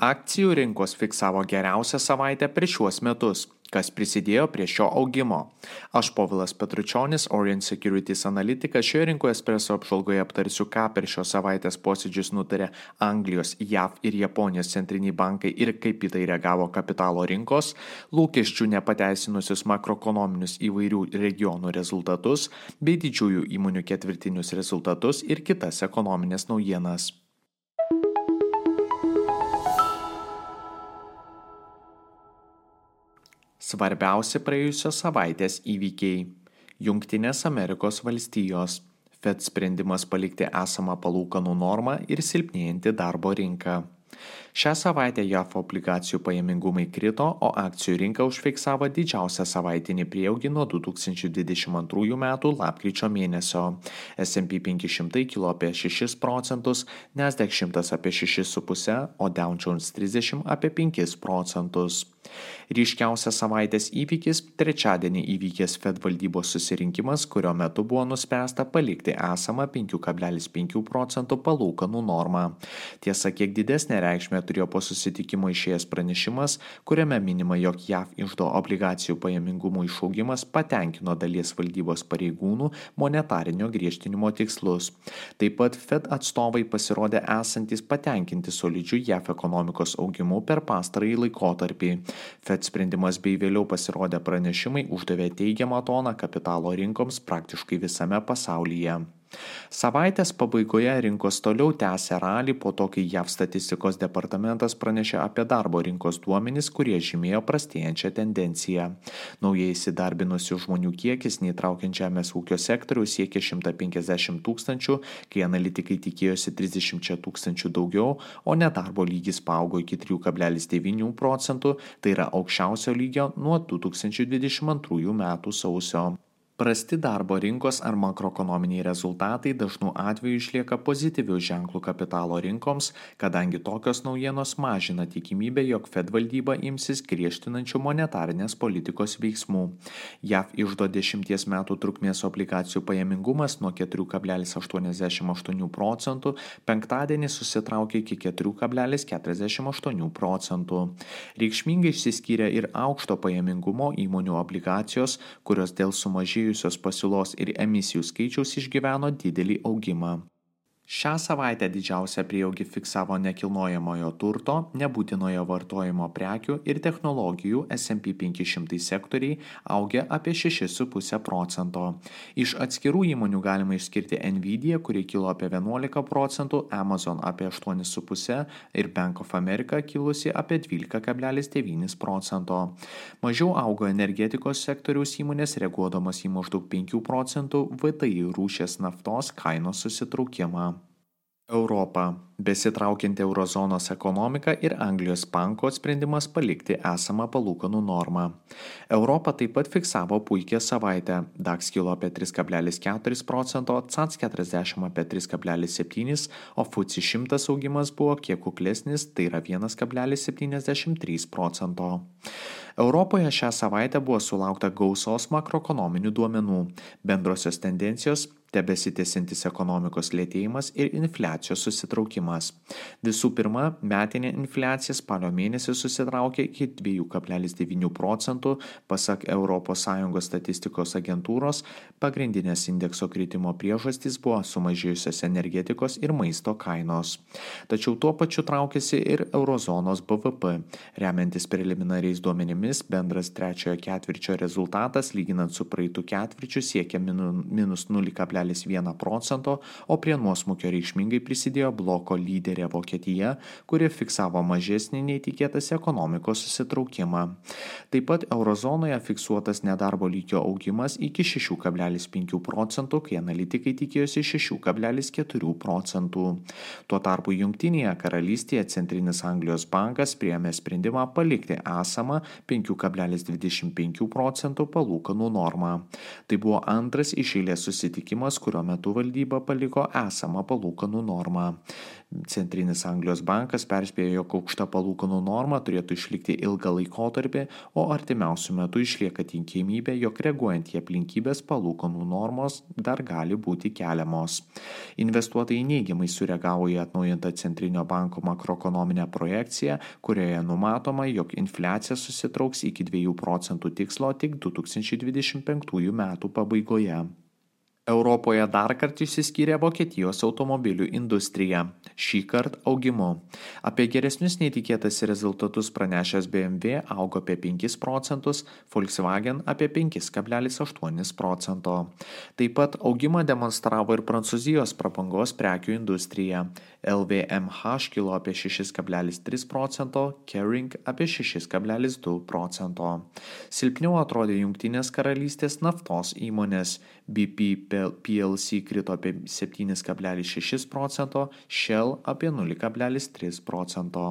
Akcijų rinkos fiksavo geriausią savaitę per šiuos metus, kas prisidėjo prie šio augimo. Aš Povilas Petručionis, Orient Securities analitikas, šioje rinkoje espresso apžvalgoje aptarsiu, ką per šios savaitės posėdžius nutarė Anglijos, JAV ir Japonijos centriniai bankai ir kaip į tai reagavo kapitalo rinkos, lūkesčių nepateisinusius makroekonominius įvairių regionų rezultatus bei didžiųjų įmonių ketvirtinius rezultatus ir kitas ekonominės naujienas. Svarbiausi praėjusios savaitės įvykiai - Junktinės Amerikos valstijos, Fed sprendimas palikti esamą palūkanų normą ir silpnėjanti darbo rinka. Šią savaitę JAF obligacijų pajamingumai krito, o akcijų rinka užfiksavo didžiausią savaitinį prieaugį nuo 2022 m. lapkričio mėnesio. S&P 500 kilo apie 6 procentus, Nasdaq 100 apie 6,5, o Dow Jones 30 apie 5 procentus. Ryškiausias savaitės įvykis - trečiadienį įvykęs Fed valdybos susirinkimas, kurio metu buvo nuspręsta palikti esamą 5,5 procentų palūkanų normą. Tiesa, kiek didesnė reikšmė turėjo po susitikimo išėjęs pranešimas, kuriame minima, jog JAV išdo obligacijų pajamingumų išaugimas patenkino dalies valdybos pareigūnų monetarinio griežtinimo tikslus. Taip pat Fed atstovai pasirodė esantis patenkinti solidžių JAV ekonomikos augimu per pastarąjį laikotarpį. Fed sprendimas bei vėliau pasirodę pranešimai uždavė teigiamą toną kapitalo rinkoms praktiškai visame pasaulyje. Savaitės pabaigoje rinkos toliau tęsė ralį po to, kai JAV statistikos departamentas pranešė apie darbo rinkos duomenys, kurie žymėjo prastėjančią tendenciją. Naujai įsidarbinusių žmonių kiekis neįtraukiant žemės ūkio sektorių siekė 150 tūkstančių, kai analitikai tikėjosi 30 tūkstančių daugiau, o nedarbo lygis paaugo iki 3,9 procentų, tai yra aukščiausio lygio nuo 2022 m. sausio. Prasti darbo rinkos ar makroekonominiai rezultatai dažnu atveju išlieka pozityvių ženklų kapitalo rinkoms, kadangi tokios naujienos mažina tikimybę, jog Fed valdyba imsis griežtinančių monetarinės politikos veiksmų. JAV išdo 10 metų trukmės obligacijų pajamingumas nuo 4,88 procentų penktadienį susitraukė iki 4,48 procentų. Reikšmingai išsiskyrė ir aukšto pajamingumo įmonių obligacijos, kurios dėl sumažėjų padidėjusios pasiūlos ir emisijų skaičiaus išgyveno didelį augimą. Šią savaitę didžiausią prieaugį fiksavo nekilnojamojo turto, nebūtinojo vartojimo prekių ir technologijų S&P 500 sektoriai augė apie 6,5 procento. Iš atskirų įmonių galima išskirti Nvidia, kuri kilo apie 11 procentų, Amazon apie 8,5 ir Bank of America kilusi apie 12,9 procento. Mažiau augo energetikos sektoriaus įmonės reaguodamas į maždaug 5 procentų VTI rūšės naftos kainos susitraukimą. Europa besitraukianti eurozonos ekonomika ir Anglijos banko sprendimas palikti esamą palūkanų normą. Europa taip pat fiksavo puikią savaitę. DAX kilo apie 3,4 procento, CAC 40 apie 3,7, o FUCI 100 augimas buvo kiek kuklesnis, tai yra 1,73 procento. Europoje šią savaitę buvo sulaukta gausos makroekonominių duomenų. Bendrosios tendencijos tebesitėsintis ekonomikos lėtėjimas ir infliacijos susitraukimas. Visų pirma, metinė infliacija spalio mėnesį susitraukė iki 2,9 procentų, pasak ES statistikos agentūros, pagrindinės indekso kritimo priežastys buvo sumažėjusios energetikos ir maisto kainos. Tačiau tuo pačiu traukėsi ir eurozonos BVP. Remiantis preliminariais duomenimis, bendras trečiojo ketvirčio rezultatas lyginant su praeitų ketvirčiu siekia minus 0,1 procento, o prie nuosmukio reikšmingai prisidėjo bloko lyderė Vokietija, kuri fiksavo mažesnį nei tikėtas ekonomikos susitraukimą. Taip pat eurozonoje fiksuotas nedarbo lygio augimas iki 6,5 procentų, kai analitikai tikėjosi 6,4 procentų. Tuo tarpu Junktinėje karalystėje Centrinis Anglijos bankas priėmė sprendimą palikti esamą 5 5,25 procentų palūkanų normą. Tai buvo antras iš eilės susitikimas, kurio metu valdyba paliko esamą palūkanų normą. Centrinis Anglijos bankas perspėjo, jog aukšta palūkanų norma turėtų išlikti ilgą laikotarpį, o artimiausių metų išlieka tikimybė, jog reaguojant į aplinkybės palūkanų normos dar gali būti keliamos. Investuotojai neigiamai sureagavo į atnaujintą Centrinio banko makroekonominę projekciją, kurioje numatoma, jog infliacija susitrauks iki 2 procentų tikslo tik 2025 metų pabaigoje. Europoje dar kartą išsiskyrė Vokietijos automobilių industrija, šį kartą augimu. Apie geresnius neįtikėtas rezultatus pranešęs BMW augo apie 5 procentus, Volkswagen apie 5,8 procento. Taip pat augimą demonstravo ir Prancūzijos prabangos prekių industrija. LVMH kilo apie 6,3 procento, Kering apie 6,2 procento. Silpniau atrodė Junktinės karalystės naftos įmonės, BP PLC krito apie 7,6 procento, Shell apie 0,3 procento.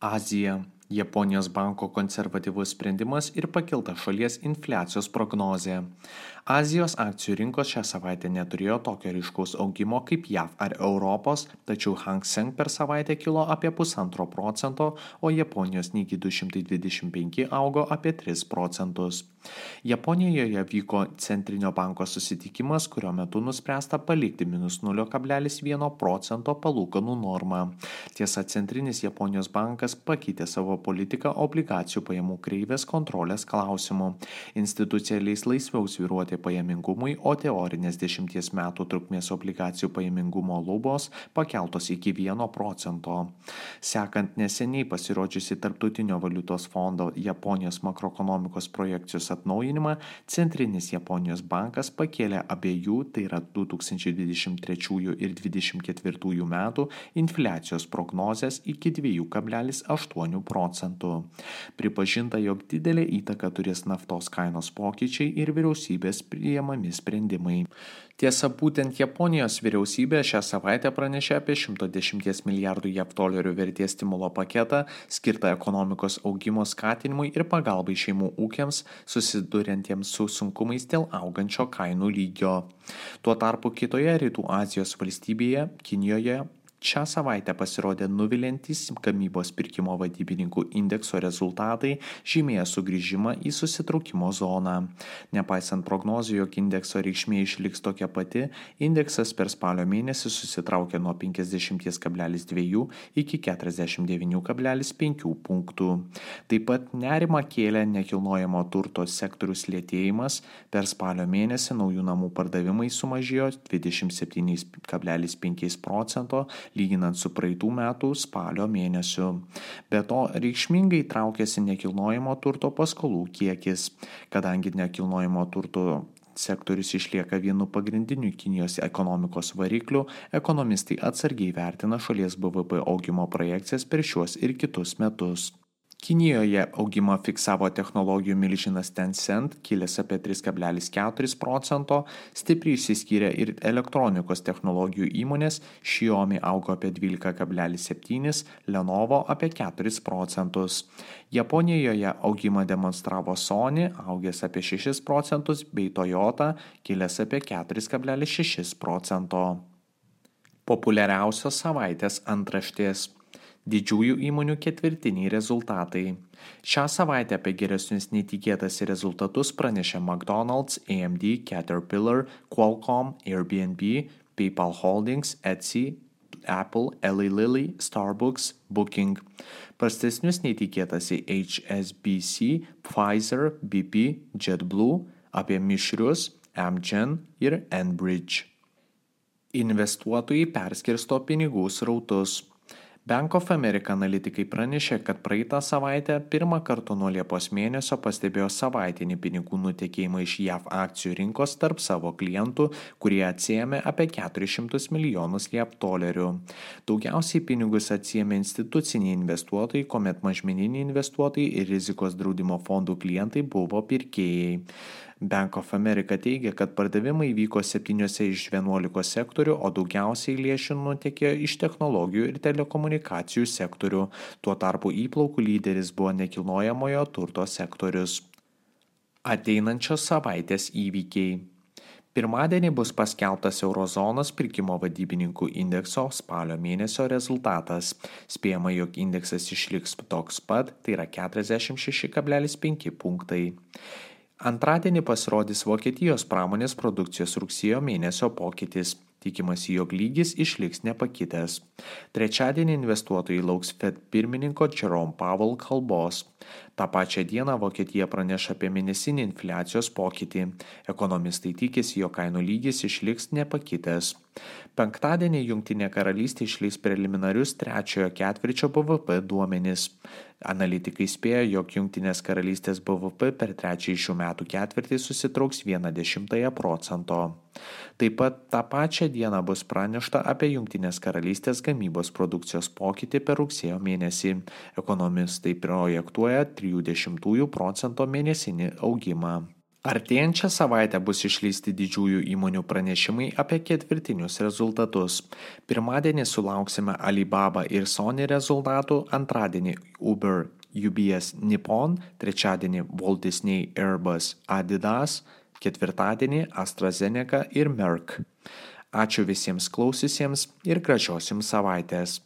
Azija. Japonijos banko konservatyvus sprendimas ir pakilta šalies infliacijos prognozė. Azijos akcijų rinkos šią savaitę neturėjo tokio ryškaus augimo kaip JAV ar Europos, tačiau Hang Seng per savaitę kilo apie pusantro procento, o Japonijos Niki 225 augo apie 3 procentus. Japonijoje vyko Centrinio banko susitikimas, kurio metu nuspręsta palikti minus 0,1 procento palūkanų normą. Tiesa, Centrinis Japonijos bankas pakeitė savo politiką obligacijų pajamų kreivės kontrolės klausimu. Institucija leis laisviau sviruoti pajamingumui, o teorinės 10 metų trukmės obligacijų pajamingumo lubos pakeltos iki 1 procento. Sekant neseniai pasirodžiusi Tarptautinio valiutos fondo Japonijos makroekonomikos projekcijos atnaujinimą, Centrinis Japonijos bankas pakėlė abiejų, tai yra 2023 ir 2024 metų infliacijos prognozes iki 2,8 procentų. Pripažinta, jog didelė įtaka turės naftos kainos pokyčiai ir vyriausybės priemami sprendimai. Tiesa, būtent Japonijos vyriausybė šią savaitę pranešė apie 110 milijardų JAV dolerių vertės stimulo paketą skirtą ekonomikos augimo skatinimui ir pagalbai šeimų ūkiams susiduriantiems su sunkumais dėl augančio kainų lygio. Tuo tarpu kitoje Rytų Azijos valstybėje, Kinijoje, Šią savaitę pasirodė nuvilintys gamybos pirkimo vadybininkų indekso rezultatai žymėja sugrįžimą į susitraukimo zoną. Nepaisant prognozių, jog indekso reikšmė išliks tokia pati, indeksas per spalio mėnesį susitraukė nuo 50,2 iki 49,5 punktų. Taip pat nerima kėlė nekilnojamo turto sektorius lėtėjimas, per spalio mėnesį naujų namų pardavimai sumažėjo 27,5 procento, lyginant su praeitų metų spalio mėnesiu. Be to, reikšmingai traukėsi nekilnojamo turto paskolų kiekis, kadangi nekilnojamo turto sektorius išlieka vienu pagrindiniu Kinijos ekonomikos varikliu, ekonomistai atsargiai vertina šalies BVP augimo projekcijas per šiuos ir kitus metus. Kinijoje augimą fiksavo technologijų milžinas Tencent, kilęs apie 3,4 procento, stipriai išsiskyrė ir elektronikos technologijų įmonės, Xiaomi augo apie 12,7, Lenovo apie 4 procentus. Japonijoje augimą demonstravo Sony, augęs apie 6 procentus, bei Toyota, kilęs apie 4,6 procento. Populiariausios savaitės antraštės Didžiųjų įmonių ketvirtiniai rezultatai. Šią savaitę apie geresnius netikėtas rezultatus pranešė McDonald's, AMD, Caterpillar, Qualcomm, Airbnb, PayPal Holdings, Etsy, Apple, Eli Lilly, Starbucks, Booking. Prastesnius netikėtasi HSBC, Pfizer, BP, JetBlue, apie mišrius Amgen ir Enbridge. Investuotojai perskirsto pinigų srautus. Bank of America analitikai pranešė, kad praeitą savaitę pirmą kartą nuo Liepos mėnesio pastebėjo savaitinį pinigų nutekėjimą iš JAV akcijų rinkos tarp savo klientų, kurie atsijėmė apie 400 milijonus JAV dolerių. Daugiausiai pinigus atsijėmė instituciniai investuotojai, kuomet mažmeniniai investuotojai ir rizikos draudimo fondų klientai buvo pirkėjai. Bank of America teigia, kad pardavimai vyko 7 iš 11 sektorių, o daugiausiai lėšų nutekėjo iš technologijų ir telekomunikacijų sektorių. Tuo tarpu įplaukų lyderis buvo nekilnojamojo turto sektorius. Ateinančios savaitės įvykiai. Pirmadienį bus paskelbtas Eurozonos pirkimo vadybininkų indekso spalio mėnesio rezultatas. Spėjama, jog indeksas išliks toks pat, tai yra 46,5 punktai. Antradienį pasirodys Vokietijos pramonės produkcijos rugsėjo mėnesio pokytis. Tikimasi, jog lygis išliks nepakitęs. Trečiadienį investuotojai lauks Fed pirmininko Jerome Powell kalbos. Ta pačia dieną Vokietija praneša apie mėnesinį infliacijos pokytį. Ekonomistai tikisi, jo kainų lygis išliks nepakitęs. Penktadienį Junktinė karalystė išleis preliminarius trečiojo ketvirčio BVP duomenis. Analitikai spėja, jog Junktinės karalystės BVP per trečiąjį šių metų ketvirtį susitrauks 1,1 procento. Taip pat tą pačią dieną bus pranešta apie Junktinės karalystės gamybos produkcijos pokytį per rugsėjo mėnesį. Ekonomistai projektuoja 30 procento mėnesinį augimą. Artėjančią savaitę bus išleisti didžiųjų įmonių pranešimai apie ketvirtinius rezultatus. Pirmadienį sulauksime Alibaba ir Sony rezultatų, antradienį Uber, UBS Nippon, trečiadienį Walt Disney, Airbus, Adidas, ketvirtadienį AstraZeneca ir Merck. Ačiū visiems klausysiams ir gražios jums savaitės.